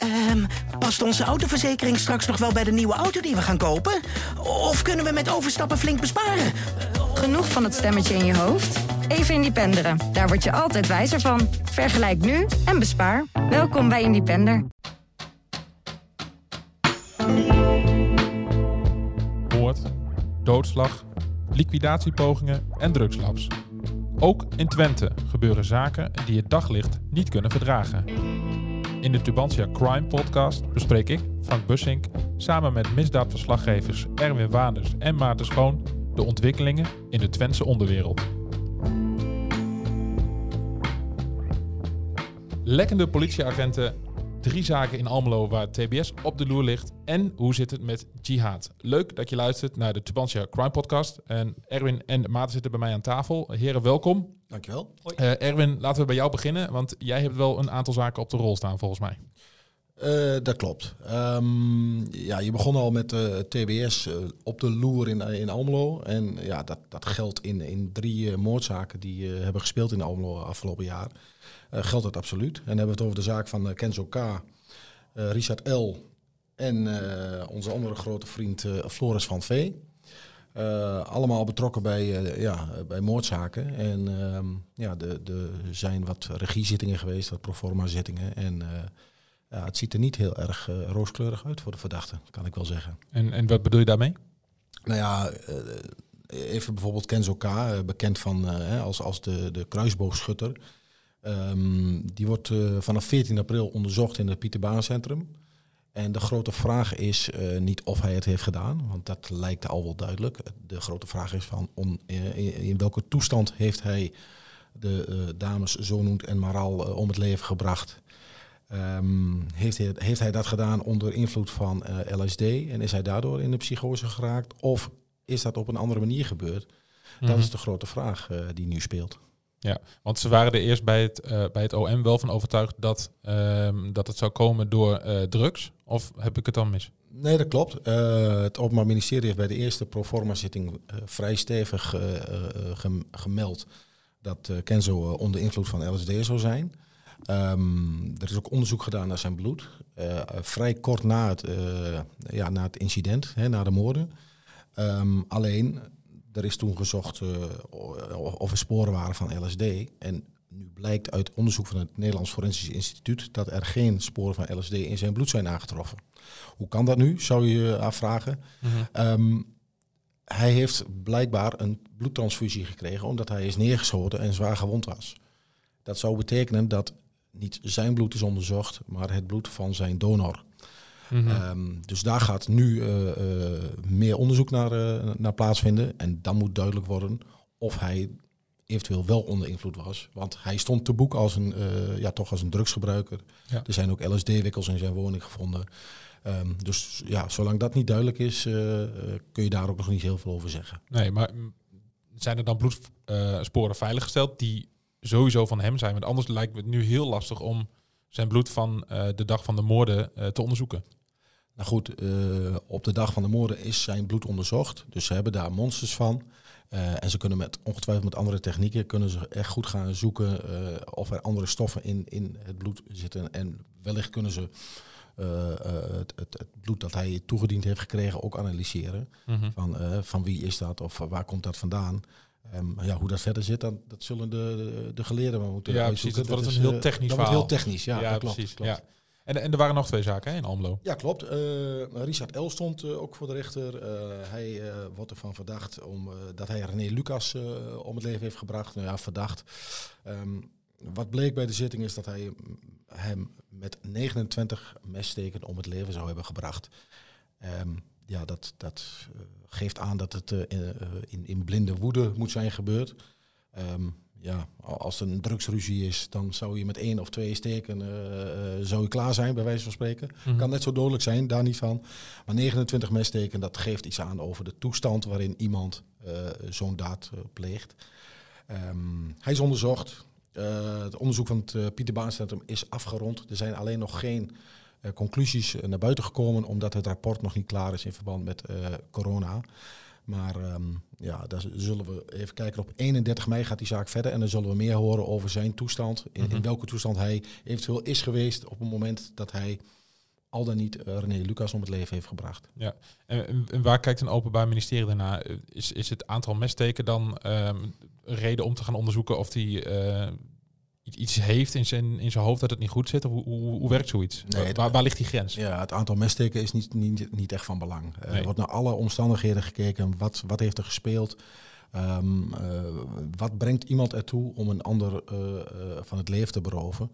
Ehm, past onze autoverzekering straks nog wel bij de nieuwe auto die we gaan kopen? Of kunnen we met overstappen flink besparen? Genoeg van het stemmetje in je hoofd? Even Independeren. Daar word je altijd wijzer van. Vergelijk nu en bespaar. Welkom bij Independer. Moord, doodslag, liquidatiepogingen en drugslabs. Ook in Twente gebeuren zaken die het daglicht niet kunnen verdragen. In de Tubantia Crime Podcast bespreek ik, Frank Bussink, samen met misdaadverslaggevers Erwin Waanders en Maarten Schoon de ontwikkelingen in de Twentse onderwereld. Lekkende politieagenten, drie zaken in Almelo waar TBS op de loer ligt en hoe zit het met jihad. Leuk dat je luistert naar de Tubantia Crime Podcast. En Erwin en Maarten zitten bij mij aan tafel. Heren, welkom. Dankjewel. Uh, Erwin, laten we bij jou beginnen, want jij hebt wel een aantal zaken op de rol staan volgens mij. Uh, dat klopt. Um, ja, je begon al met uh, TBS uh, op de loer in, in Almelo. En ja, dat, dat geldt in, in drie moordzaken die hebben gespeeld in Almelo afgelopen jaar. Geldt dat absoluut. En dan hebben we het over de zaak van Kenzo K., Richard L. en onze andere grote vriend Floris van Vee. allemaal betrokken bij, ja, bij moordzaken. En ehm, ja, er zijn wat regiezittingen geweest, wat proforma zittingen. En ja, het ziet er niet heel erg rooskleurig uit voor de verdachte, kan ik wel zeggen. En, en wat bedoel je daarmee? Nou ja, even bijvoorbeeld Kenzo K, bekend van, als, als de, de kruisboogschutter. Um, die wordt vanaf 14 april onderzocht in het Pieterbaancentrum. En de grote vraag is niet of hij het heeft gedaan, want dat lijkt al wel duidelijk. De grote vraag is van on, in, in, welke toestand heeft hij de dames Zonoend en Maral om het leven gebracht. Um, heeft, hij, heeft hij dat gedaan onder invloed van uh, LSD en is hij daardoor in de psychose geraakt? Of is dat op een andere manier gebeurd? Dat Mhm. is de grote vraag uh, die nu speelt. Ja, want ze waren er eerst bij het, uh, bij het OM wel van overtuigd dat, um, dat het zou komen door drugs. Of heb ik het dan mis? Nee, dat klopt. het Openbaar Ministerie heeft bij de eerste proforma-zitting vrij stevig gem gemeld dat Kenzo onder invloed van LSD zou zijn. Um, er is ook onderzoek gedaan naar zijn bloed. Vrij kort na het, ja, na het incident, hè, na de moorden. Um, alleen, er is toen gezocht uh, of er sporen waren van LSD. En nu blijkt uit onderzoek van het Nederlands Forensisch Instituut dat er geen sporen van LSD in zijn bloed zijn aangetroffen. Hoe kan dat nu, zou je je afvragen. Mm -hmm. um, hij heeft blijkbaar een bloedtransfusie gekregen omdat hij is neergeschoten en zwaar gewond was. Dat zou betekenen dat niet zijn bloed is onderzocht, maar het bloed van zijn donor. Mm -hmm. um, dus daar gaat nu uh, uh, meer onderzoek naar, uh, naar plaatsvinden. En dan moet duidelijk worden of hij eventueel wel onder invloed was. Want hij stond te boek als een, ja, toch als een drugsgebruiker. Ja. Er zijn ook LSD-wikkels in zijn woning gevonden. Um, dus ja, zolang dat niet duidelijk is, kun je daar ook nog niet heel veel over zeggen. Nee, maar zijn er dan bloedsporen veiliggesteld die sowieso van hem zijn. Want anders lijkt het nu heel lastig om zijn bloed van de dag van de moorden te onderzoeken. Nou goed, uh, op de dag van de moorden is zijn bloed onderzocht. Dus ze hebben daar monsters van. en ze kunnen met ongetwijfeld met andere technieken kunnen ze echt goed gaan zoeken of er andere stoffen in, in het bloed zitten. En wellicht kunnen ze het, het, het, bloed dat hij toegediend heeft gekregen ook analyseren. Mm -hmm. van, van wie is dat of waar komt dat vandaan. Um, ja, hoe dat verder zit, dan, dat zullen de, de, de geleerden maar moeten ja, uitzoeken. Precies, dat, wordt een heel technisch dat verhaal. wordt heel technisch, ja, ja dat klopt. precies. klopt. Ja. En, er waren nog twee zaken hè, in Almelo. Ja, klopt. Uh, Richard L. stond uh, ook voor de rechter. Uh, hij wordt ervan verdacht om, dat hij René Lucas om het leven heeft gebracht. Nou ja, verdacht. Um, wat bleek bij de zitting is dat hij hem met 29 messteken om het leven zou hebben gebracht. Um, ja, dat, dat geeft aan dat het in, in blinde woede moet zijn gebeurd. Um, ja, als er een drugsruzie is, dan zou je met één of twee steken uh, uh, zou je klaar zijn, bij wijze van spreken. Mm -hmm. Kan net zo dodelijk zijn, daar niet van. Maar 29 messteken, dat geeft iets aan over de toestand waarin iemand uh, zo'n daad pleegt. Um, hij is onderzocht. het onderzoek van het Pieter Baan Centrum is afgerond. Er zijn alleen nog geen conclusies naar buiten gekomen, omdat het rapport nog niet klaar is in verband met corona. Maar um, ja, daar zullen we even kijken. Op 31 mei gaat die zaak verder en dan zullen we meer horen over zijn toestand. In, in welke toestand hij eventueel is geweest op het moment dat hij al dan niet uh, René Lucas om het leven heeft gebracht. Ja, en, en waar kijkt een openbaar ministerie daarna? Is, is het aantal messteken dan um, reden om te gaan onderzoeken of die uh, iets heeft in zijn, in zijn hoofd dat het niet goed zit? Of hoe, hoe, hoe werkt zoiets? Nee, waar, waar, ligt die grens? Ja, het aantal messteken is niet, niet, niet echt van belang. Nee. Er wordt naar alle omstandigheden gekeken. Wat, wat heeft er gespeeld? Um, uh, wat brengt iemand ertoe om een ander uh, uh, van het leven te beroven?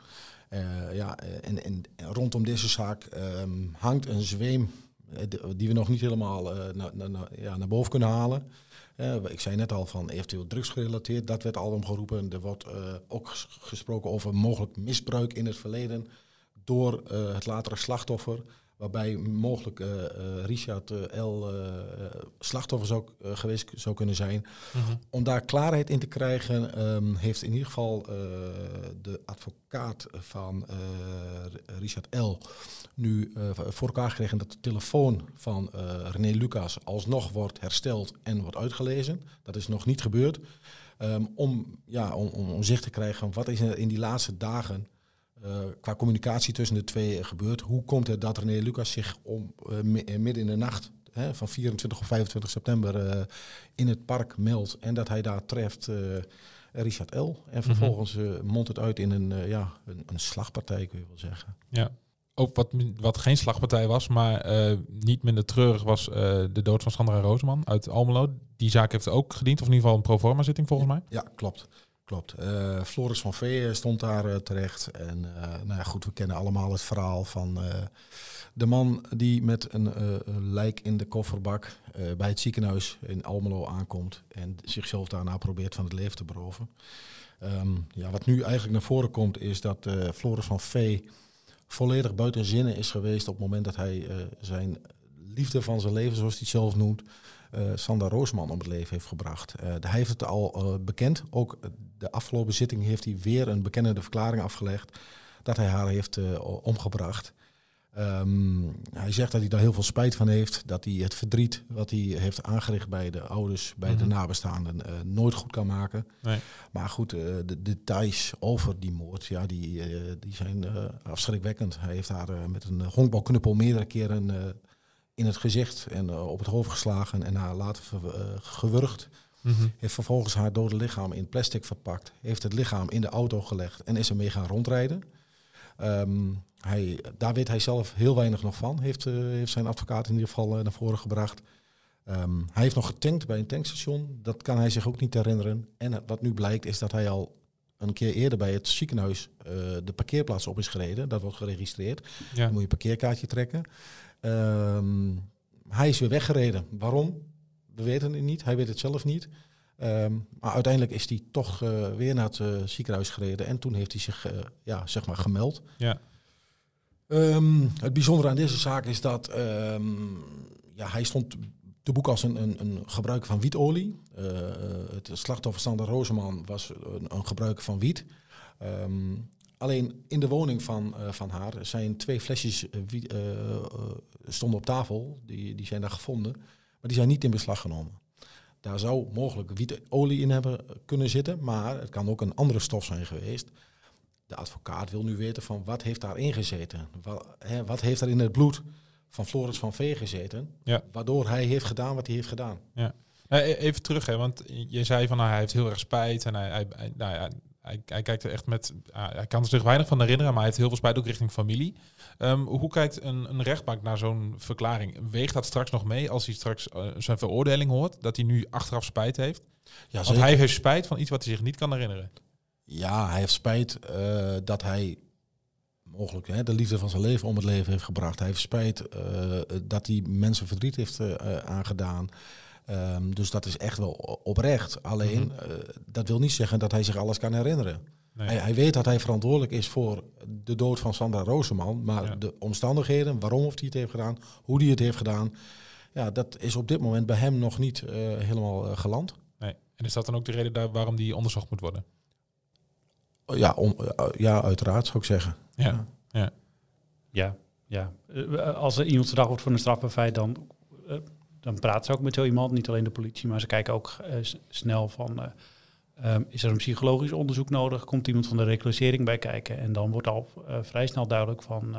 ja, en, en, rondom deze zaak um, hangt een zweem die we nog niet helemaal na, na, na, ja, naar boven kunnen halen. ik zei net al van eventueel drugsgerelateerd, dat werd al omgeroepen. Er wordt ook gesproken over mogelijk misbruik in het verleden door het latere slachtoffer waarbij mogelijk uh, uh, Richard uh, L. slachtoffer zou, geweest zou kunnen zijn. Mhm. Om daar klaarheid in te krijgen, um, heeft in ieder geval de advocaat van Richard L. nu voor elkaar gekregen dat de telefoon van René Lucas alsnog wordt hersteld en wordt uitgelezen. Dat is nog niet gebeurd. Um, om, ja, om, om zicht te krijgen wat is er in die laatste dagen uh, qua communicatie tussen de twee gebeurt. Hoe komt het dat René Lucas zich om, uh, midden in de nacht hè, van 24 of 25 september uh, in het park meldt en dat hij daar treft Richard L. En mhm. vervolgens mondt het uit in een, ja, een, een, slagpartij, kun je wel zeggen. Ja. Ook wat, wat geen slagpartij was, maar niet minder treurig was de dood van Sandra Roosman uit Almelo. Die zaak heeft ook gediend, of in ieder geval een proforma-zitting volgens mij. Ja, klopt. Klopt. Uh, Floris van Vee stond daar uh, terecht. En nou ja, goed, we kennen allemaal het verhaal van de man die met een lijk in de kofferbak bij het ziekenhuis in Almelo aankomt en zichzelf daarna probeert van het leven te beroven. Um, ja, wat nu eigenlijk naar voren komt is dat Floris van Vee volledig buiten zinnen is geweest op het moment dat hij zijn liefde van zijn leven, zoals hij het zelf noemt, Sander Roosman om het leven heeft gebracht. Uh, hij heeft het al uh, bekend. Ook de afgelopen zitting heeft hij weer een bekennende verklaring afgelegd dat hij haar heeft omgebracht. Um, hij zegt dat hij daar heel veel spijt van heeft. Dat hij het verdriet wat hij heeft aangericht bij de ouders, bij mm -hmm. de mhm. nabestaanden, nooit goed kan maken. Nee. Maar goed, de details over die moord, ja, die, die zijn afschrikwekkend. Hij heeft haar met een honkbalknuppel meerdere keren in het gezicht en uh, op het hoofd geslagen en haar later uh, gewurgd. Mm -hmm. Heeft vervolgens haar dode lichaam in plastic verpakt. Heeft het lichaam in de auto gelegd en is ermee gaan rondrijden. Um, hij, daar weet hij zelf heel weinig nog van, heeft, uh, heeft zijn advocaat in ieder geval naar voren gebracht. Um, hij heeft nog getankt bij een tankstation, dat kan hij zich ook niet herinneren. En wat nu blijkt is dat hij al een keer eerder bij het ziekenhuis de parkeerplaats op is gereden. Dat wordt geregistreerd. Ja. Dan moet je een parkeerkaartje trekken. Um, hij is weer weggereden. Waarom? We weten het niet. Hij weet het zelf niet. Um, maar uiteindelijk is hij toch uh, weer naar het uh, ziekenhuis gereden. En toen heeft hij zich uh, ja, zeg maar gemeld. Ja. Um, het bijzondere aan deze zaak is dat ja, hij stond te boek als een, een, een gebruiker van wietolie. het slachtoffer Sander Rozeman was een, een gebruiker van wiet. Um, Alleen in de woning van, uh, van haar zijn twee flesjes uh, uh, stonden op tafel. Die, die zijn daar gevonden. Maar die zijn niet in beslag genomen. Daar zou mogelijk wietolie in hebben kunnen zitten. Maar het kan ook een andere stof zijn geweest. De advocaat wil nu weten van wat heeft daarin gezeten. Wat, hè, wat heeft er in het bloed van Floris van Vee gezeten. Ja. Waardoor hij heeft gedaan wat hij heeft gedaan. Ja. Even terug, hè, want je zei van nou, hij heeft heel erg spijt en hij, hij, nou ja, hij, hij, kijkt er echt met. Uh, hij kan zich weinig van herinneren, maar hij heeft heel veel spijt ook richting familie. Um, hoe kijkt een, een rechtbank naar zo'n verklaring? Weegt dat straks nog mee als hij straks uh, zijn veroordeling hoort, dat hij nu achteraf spijt heeft? Ja, Want hij heeft spijt van iets wat hij zich niet kan herinneren. Ja, hij heeft spijt uh, dat hij mogelijk hè, de liefde van zijn leven om het leven heeft gebracht. Hij heeft spijt dat hij mensen verdriet heeft aangedaan. Um, dus dat is echt wel oprecht. Alleen, mm -hmm. uh, dat wil niet zeggen dat hij zich alles kan herinneren. Nee. Hij, hij, weet dat hij verantwoordelijk is voor de dood van Sandra Roseman. Maar ja. de omstandigheden, waarom of hij het heeft gedaan, hoe hij het heeft gedaan... Ja, dat is op dit moment bij hem nog niet uh, helemaal uh, geland. Nee. En is dat dan ook de reden daar waarom die onderzocht moet worden? Ja, om, ja uiteraard zou ik zeggen. Ja, ja. ja. ja. Als er iemand verdacht wordt voor een strafbaar feit, dan dan praten ze ook met zo iemand, niet alleen de politie, maar ze kijken ook uh, snel van, uh, um, is er een psychologisch onderzoek nodig? Komt iemand van de reclassering bij kijken? En dan wordt al uh, vrij snel duidelijk van,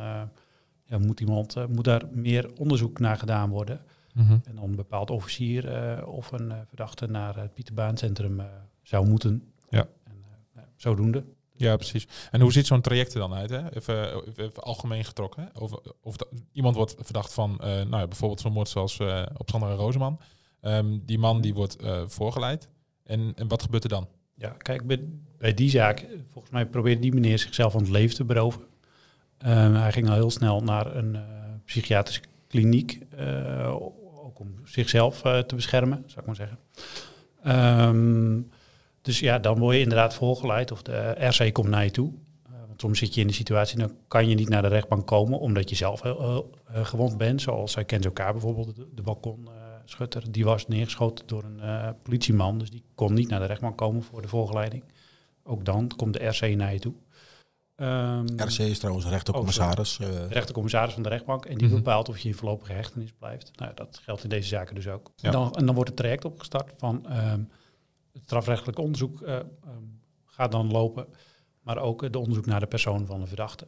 ja, moet, iemand, eh, moet daar meer onderzoek naar gedaan worden. Mhm. En dan een bepaald officier eh, of een eh, verdachte naar het Pieterbaancentrum eh, zou moeten. Ja. En, eh, ja, zodoende. Ja, precies. En hoe ziet zo'n traject er dan uit? Hè? Even, algemeen getrokken. Of, of iemand wordt verdacht van, eh, nou ja, bijvoorbeeld zo'n moord zoals eh, op Sandra Rozeman. Ehm, die man die wordt eh, voorgeleid. En, en wat gebeurt er dan? Ja, kijk, bij, bij die zaak, volgens mij probeerde die meneer zichzelf van het leven te beroven. Ehm, hij ging al heel snel naar een psychiatrische kliniek, ook om zichzelf te beschermen, zou ik maar zeggen. Ehm, dus ja, dan word je inderdaad voorgeleid of de RC komt naar je toe. Eh, want soms zit je in de situatie, dan kan je niet naar de rechtbank komen omdat je zelf heel, heel, eh, gewond bent. Zoals hij kent elkaar bijvoorbeeld, de, de balkonschutter. die was neergeschoten door een eh, politieman, dus die kon niet naar de rechtbank komen voor de voorgeleiding. Ook dan komt de RC naar je toe. Ehm, RC is trouwens rechtercommissaris. eh, de rechtercommissaris van de rechtbank. En die Mhm. bepaalt of je in voorlopige hechtenis blijft. Nou, dat geldt in deze zaken dus ook. Ja. En, dan, en dan wordt het traject opgestart van ehm, het strafrechtelijk onderzoek eh, ehm, gaat dan lopen. Maar ook het onderzoek naar de persoon van de verdachte.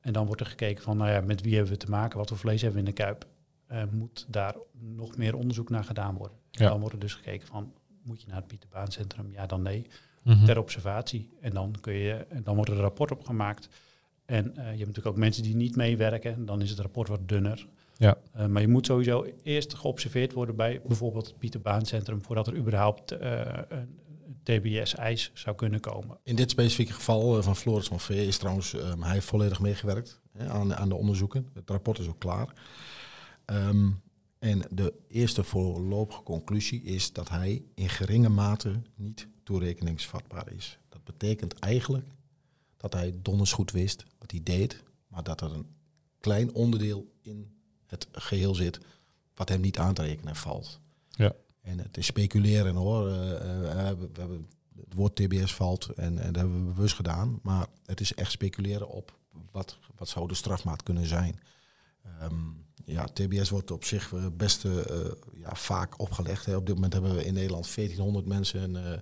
En dan wordt er gekeken van, nou ja, met wie hebben we te maken? Wat voor vlees hebben we in de kuip? Moet daar nog meer onderzoek naar gedaan worden? Ja. dan wordt er dus gekeken van, moet je naar het Pieterbaancentrum? Ja, dan nee Mhm. ter observatie. En dan, kun je, dan wordt er een rapport opgemaakt. En eh, je hebt natuurlijk ook mensen die niet meewerken. Dan is het rapport wat dunner. Ja. Eh, maar je moet sowieso eerst geobserveerd worden bij bijvoorbeeld het Pieterbaancentrum... voordat er überhaupt eh, een TBS-eis zou kunnen komen. In dit specifieke geval eh, van Floris van Vee is trouwens, ehm, hij heeft volledig meegewerkt hè, aan, aan de onderzoeken. Het rapport is ook klaar. Ehm, en de eerste voorlopige conclusie is dat hij in geringe mate niet toerekeningsvatbaar is. Dat betekent eigenlijk dat hij donders goed wist wat hij deed, maar dat er een klein onderdeel in het geheel zit wat hem niet aan te rekenen valt. Ja. En het is speculeren hoor. Eh, we, hebben, het woord TBS valt en, en dat hebben we bewust gedaan. Maar het is echt speculeren op wat, wat zou de strafmaat kunnen zijn. Ehm, ja, TBS wordt op zich eh, best eh, ja, vaak opgelegd. Hè. Op dit moment hebben we in Nederland 1400 mensen eh,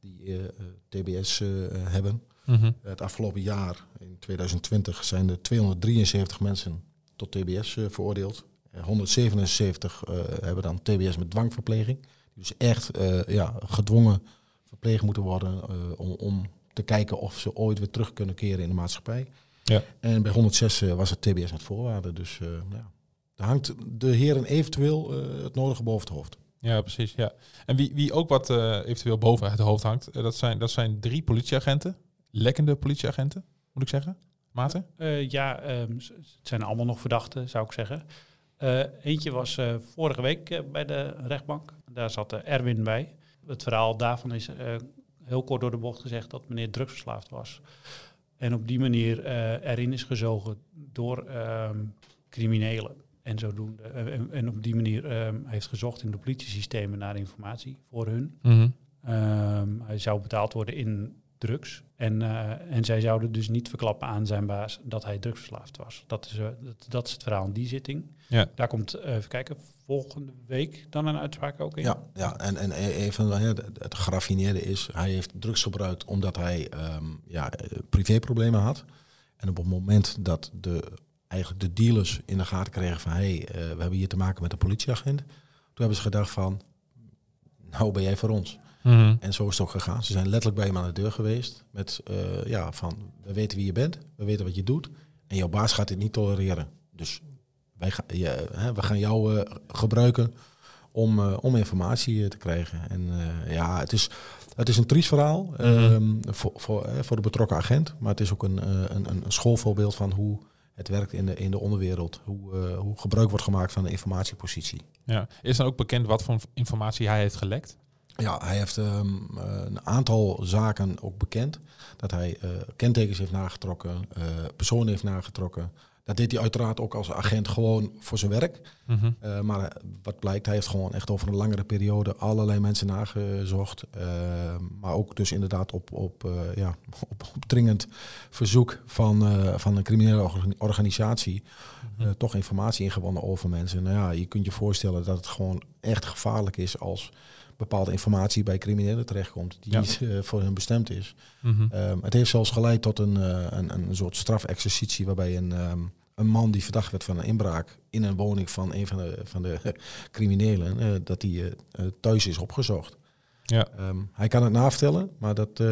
die TBS hebben. Mhm. Het afgelopen jaar, in 2020, zijn er 273 mensen tot TBS eh, veroordeeld. Eh, 177 eh, hebben dan TBS met dwangverpleging. Dus echt eh, ja, gedwongen verpleegd moeten worden eh, om, om te kijken of ze ooit weer terug kunnen keren in de maatschappij. Ja. En bij 106 eh, was het TBS met voorwaarden. Dus eh, ja, daar hangt de heren eventueel eh, het nodige boven het hoofd. Ja, precies. Ja. En wie, wie ook wat eh, eventueel boven het hoofd hangt, eh, dat, zijn, dat zijn drie politieagenten. Lekkende politieagenten, moet ik zeggen. Maarten? Eh, ja, ehm, het zijn allemaal nog verdachten, zou ik zeggen. Eh, eentje was eh, vorige week bij de rechtbank. Daar zat Erwin bij. Het verhaal daarvan is heel kort door de bocht gezegd dat meneer drugsverslaafd was. En op die manier erin is gezogen door ehm, criminelen. En zodoende. en, op die manier ehm, heeft gezocht in de politiesystemen naar informatie voor hun. Mhm. Hij zou betaald worden in drugs. En, eh, en zij zouden dus niet verklappen aan zijn baas dat hij drugsverslaafd was. Dat is, eh, dat, dat is het verhaal in die zitting. Ja. Daar komt, eh, even kijken, volgende week dan een uitspraak ook in. Ja, ja en, en even hè, het- het geraffineerde is, hij heeft drugs gebruikt omdat hij ehm, ja, privéproblemen had. En op het moment dat de, eigenlijk de dealers in de gaten kregen van hé, hey, we hebben hier te maken met een politieagent. Toen hebben ze gedacht van, nou ben jij voor ons. Mhm. En zo is het ook gegaan. Ze zijn letterlijk bij hem aan de deur geweest met eh, ja, van we weten wie je bent, we weten wat je doet. En jouw baas gaat dit niet tolereren. Dus wij gaan, hè, we gaan jou eh, gebruiken om, eh, om informatie te krijgen. En ja, het is, het is een triest verhaal ehm, voor, voor, voor de betrokken agent. Maar het is ook een, een, een schoolvoorbeeld van hoe het werkt in de, in de onderwereld. Hoe, hoe gebruik wordt gemaakt van de informatiepositie. Ja. Is dan ook bekend wat voor informatie hij heeft gelekt? Ja, hij heeft ehm, eh, een aantal zaken ook bekend. Dat hij eh, kentekens heeft nagetrokken, eh, personen heeft nagetrokken. Dat deed hij uiteraard ook als agent gewoon voor zijn werk. Mhm. Maar wat blijkt, hij heeft gewoon echt over een langere periode allerlei mensen nagezocht. Maar ook dus inderdaad op, op, ja, op, op dringend verzoek van, van een criminele orga- organisatie. eh, toch informatie ingewonnen over mensen. Nou ja, je kunt je voorstellen dat het gewoon echt gevaarlijk is als bepaalde informatie bij criminelen terechtkomt die Ja. niet eh, voor hun bestemd is. Mhm. Ehm, het heeft zelfs geleid tot een, eh, een, een soort strafexercitie waarbij een, ehm, een man die verdacht werd van een inbraak in een woning van een van de, van de criminelen, eh, dat die thuis is opgezocht. Ja. Ehm, hij kan het navertellen, maar dat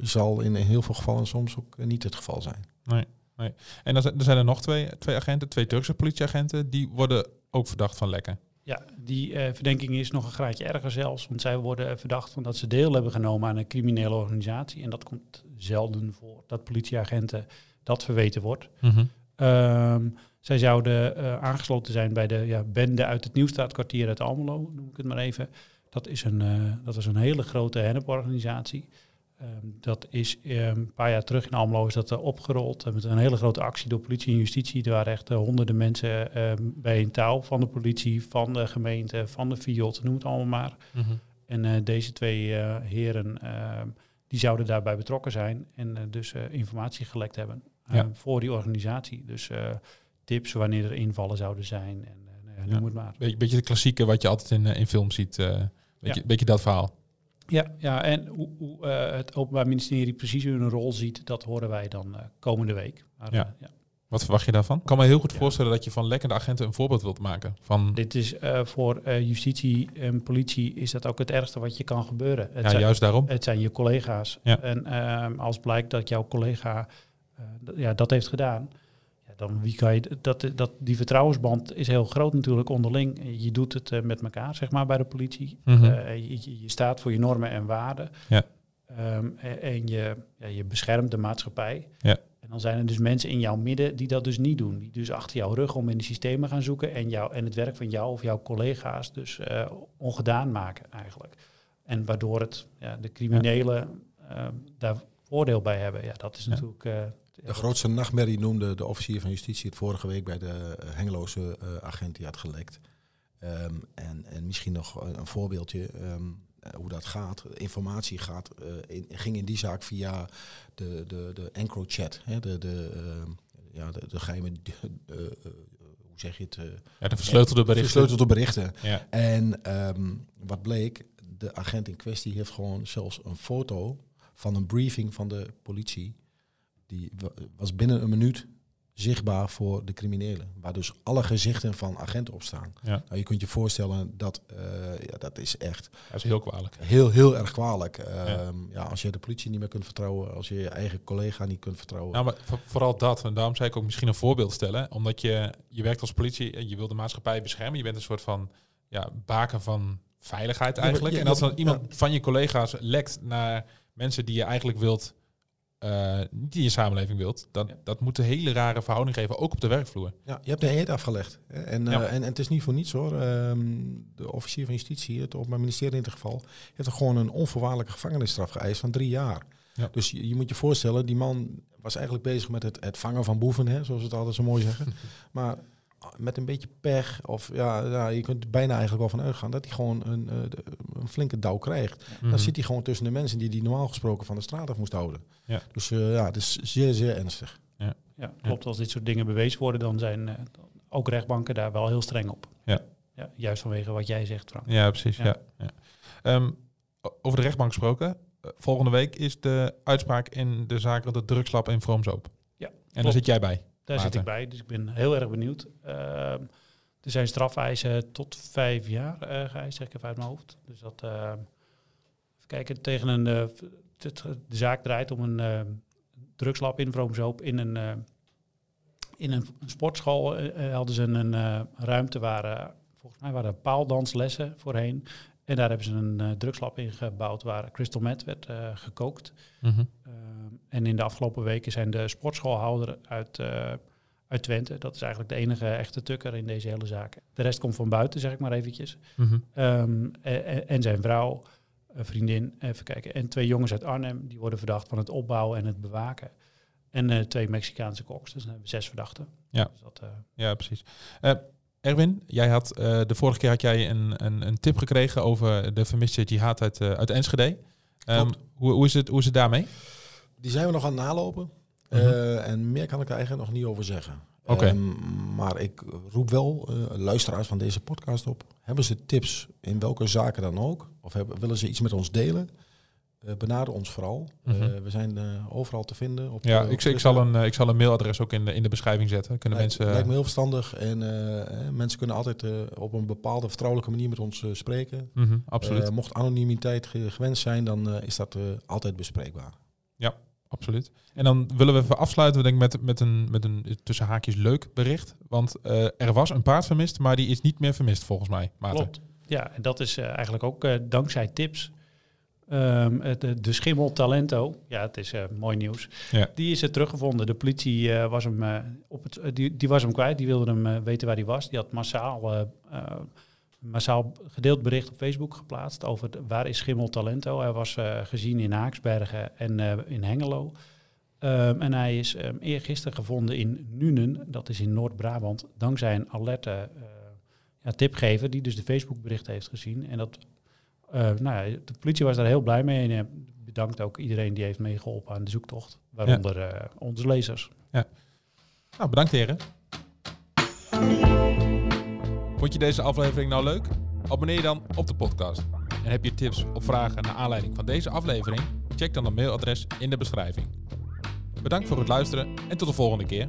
zal in heel veel gevallen soms ook niet het geval zijn. Nee, nee. En dan er zijn er nog twee, twee agenten, twee Turkse politieagenten, die worden ook verdacht van lekken. Ja, die eh, verdenking is nog een graadje erger zelfs. Want zij worden verdacht van dat ze deel hebben genomen aan een criminele organisatie. En dat komt zelden voor, dat politieagenten dat verweten wordt. Ehm, zij zouden eh, aangesloten zijn bij de ja, bende uit het Nieuwstaatkwartier uit Almelo, noem ik het maar even. Dat is een, eh, dat is een hele grote henneporganisatie. Ehm, dat is eh, een paar jaar terug in Almelo is dat eh, opgerold eh, met een hele grote actie door politie en justitie. Er waren echt eh, honderden mensen ehm, bij een touw van de politie, van de gemeente, van de FIOD, noem het allemaal maar. En eh, deze twee heren ehm, die zouden daarbij betrokken zijn en dus informatie gelekt hebben Ja. voor die organisatie. Dus tips wanneer er invallen zouden zijn en noem Ja. het maar. Beetje, beetje de klassieke wat je altijd in, in films ziet. beetje, Ja. beetje dat verhaal. Ja, ja en hoe, hoe eh, het Openbaar Ministerie precies hun rol ziet, dat horen wij dan eh, komende week. Maar, Ja. eh, ja. Wat verwacht je daarvan? Ik kan me heel goed Ja. voorstellen dat je van lekkende agenten een voorbeeld wilt maken. Van, Dit is voor justitie en politie is dat ook het ergste wat je kan gebeuren. Het ja, zijn- juist daarom. Het zijn je collega's. Ja. En ehm, als blijkt dat jouw collega ja, dat heeft gedaan, dan wie kan je dat, dat, die vertrouwensband is heel groot natuurlijk onderling. Je doet het eh, met elkaar, zeg maar, bij de politie. Mhm. Eh, je, je- je staat voor je normen en waarden. Ja. Ehm, en en je, ja, je beschermt de maatschappij. Ja. En dan zijn er dus mensen in jouw midden die dat dus niet doen. Die dus achter jouw rug om in de systemen gaan zoeken en, jou, en het werk van jou of jouw collega's dus eh, ongedaan maken eigenlijk. En waardoor het, ja, de criminelen eh, daar voordeel bij hebben. Ja, dat is natuurlijk... De grootste nachtmerrie noemde de officier van justitie het vorige week bij de eh, Hengeloze eh, agent die had gelekt. Ehm, en, en misschien nog een, een voorbeeldje ehm, eh, hoe dat gaat. Informatie gaat, eh, in, ging in die zaak via de, de, de EncroChat. Hè, de, de, ehm, ja, de, de geheime, eh, eh, hoe zeg je het? eh, Ja, de versleutelde berichten. Versleutelde berichten. Ja. En ehm, wat bleek, de agent in kwestie heeft gewoon zelfs een foto van een briefing van de politie. Die wa- was binnen een minuut zichtbaar voor de criminelen. Waar dus alle gezichten van agenten op staan. Ja. Nou, je kunt je voorstellen dat eh, ja, dat is echt Dat is heel kwalijk. heel, heel erg kwalijk. Ehm, ja. als je de politie niet meer kunt vertrouwen, als je je eigen collega niet kunt vertrouwen. Nou, maar voor- vooral dat. En daarom zei ik ook misschien een voorbeeld stellen. Omdat je, je werkt als politie en je wil de maatschappij beschermen. Je bent een soort van ja, baken van veiligheid eigenlijk. en als dan iemand van je collega's lekt naar mensen die je eigenlijk wilt, eh, niet in je samenleving wilt, dan, Ja. dat moet een hele rare verhouding geven, ook op de werkvloer. Ja, je hebt de eet afgelegd. En, eh, Ja. en, en het is niet voor niets hoor. Ehm, de officier van justitie, het Openbaar Ministerie in dit geval, heeft er gewoon een onvoorwaardelijke gevangenisstraf geëist van drie jaar. Ja. Dus je, je moet je voorstellen, die man was eigenlijk bezig met het, het vangen van boeven, hè, zoals we het altijd zo mooi zeggen. maar met een beetje pech, of ja, ja, je kunt er bijna eigenlijk wel van uitgaan dat hij gewoon een, eh, de- een flinke douw krijgt. Mhm. Dan zit hij gewoon tussen de mensen die hij normaal gesproken van de straat af moest houden. Ja. Dus eh, ja, het is zeer, zeer ernstig. Ja, klopt. Als dit soort dingen bewezen worden, dan zijn eh, ook rechtbanken daar wel heel streng op. Ja. Ja, juist vanwege wat jij zegt, Frank. Ja, precies. Ja. Ja. Ja. Ehm, over de rechtbank gesproken. volgende week is de uitspraak in de zaak rond het drugslab in Vroomsoop. Ja, En daar zit jij bij. Daar Maarten. zit ik bij, dus ik ben heel erg benieuwd. Ehm, er zijn strafeisen tot vijf jaar eh geëist, zeg ik even uit mijn hoofd. Dus dat, eh, even kijken, tegen een, eh, de zaak draait om een eh, drugslab in Vroomzoop in een, in een sportschool. eh, hadden ze een eh, ruimte waar, volgens mij waren er paaldanslessen voorheen. En daar hebben ze een eh, drugslab in gebouwd waar crystal meth werd eh, gekookt. Mhm. Ehm, en in de afgelopen weken zijn de sportschoolhouder uit, eh, uit Twente. Dat is eigenlijk de enige echte tukker in deze hele zaak. De rest komt van buiten, zeg ik maar eventjes. Mhm. Ehm, en, en zijn vrouw, een vriendin, even kijken. En twee jongens uit Arnhem, die worden verdacht van het opbouwen en het bewaken. En eh, twee Mexicaanse koks, dus dan hebben we zes verdachten. Ja. Dus dat, eh, Ja, precies. Erwin, jij had, eh, de vorige keer had jij een, een, een tip gekregen over de vermiste jihad uit, eh, uit Enschede. Ehm, hoe, hoe, is het, hoe is het daarmee? Die zijn we nog aan het nalopen. Mhm. Eh, en meer kan ik er eigenlijk nog niet over zeggen. Oké. Ehm, maar ik roep wel luisteraars van deze podcast op. Hebben ze tips in welke zaken dan ook? Of hebben, willen ze iets met ons delen? Eh, benader ons vooral. Mhm. Eh, we zijn eh, overal te vinden. Op, Ja, op ik, ik, zal een, ik zal een mailadres ook in de, in de beschrijving zetten. Kunnen Lijkt, mensen... lijkt me heel verstandig. En mensen kunnen altijd eh, op een bepaalde vertrouwelijke manier met ons eh, spreken. Mhm, absoluut. Eh, mocht anonimiteit ge- gewenst zijn, dan eh, is dat eh, altijd bespreekbaar. Absoluut. En dan willen we even afsluiten denk ik, met, met, een, met een tussen haakjes leuk bericht. Want eh, er was een paard vermist, maar die is niet meer vermist volgens mij. Maarten. Klopt. Ja, en dat is eigenlijk ook dankzij tips. Ehm, het, de, de schimmel Talento, ja, het is eh, mooi nieuws. Ja. Die is er teruggevonden. De politie eh, was hem eh, op het, eh, die, die was hem kwijt. Die wilde hem eh, weten waar hij was. Die had massaal, eh, eh, massaal gedeeld bericht op Facebook geplaatst over de- waar is schimmel Talento. Hij was eh, gezien in Haaksbergen en eh, in Hengelo. Ehm, en hij is um, eergisteren gevonden in Nuenen, dat is in Noord-Brabant, dankzij een alerte eh, ja, tipgever die dus de Facebook-bericht heeft gezien. En dat, eh, nou ja, de politie was daar heel blij mee en eh, bedankt ook iedereen die heeft meegeholpen aan de zoektocht, waaronder eh, onze lezers. Nou, bedankt heren. Vond je deze aflevering nou leuk? Abonneer je dan op de podcast. En heb je tips of vragen naar aanleiding van deze aflevering? Check dan het mailadres in de beschrijving. Bedankt voor het luisteren en tot de volgende keer.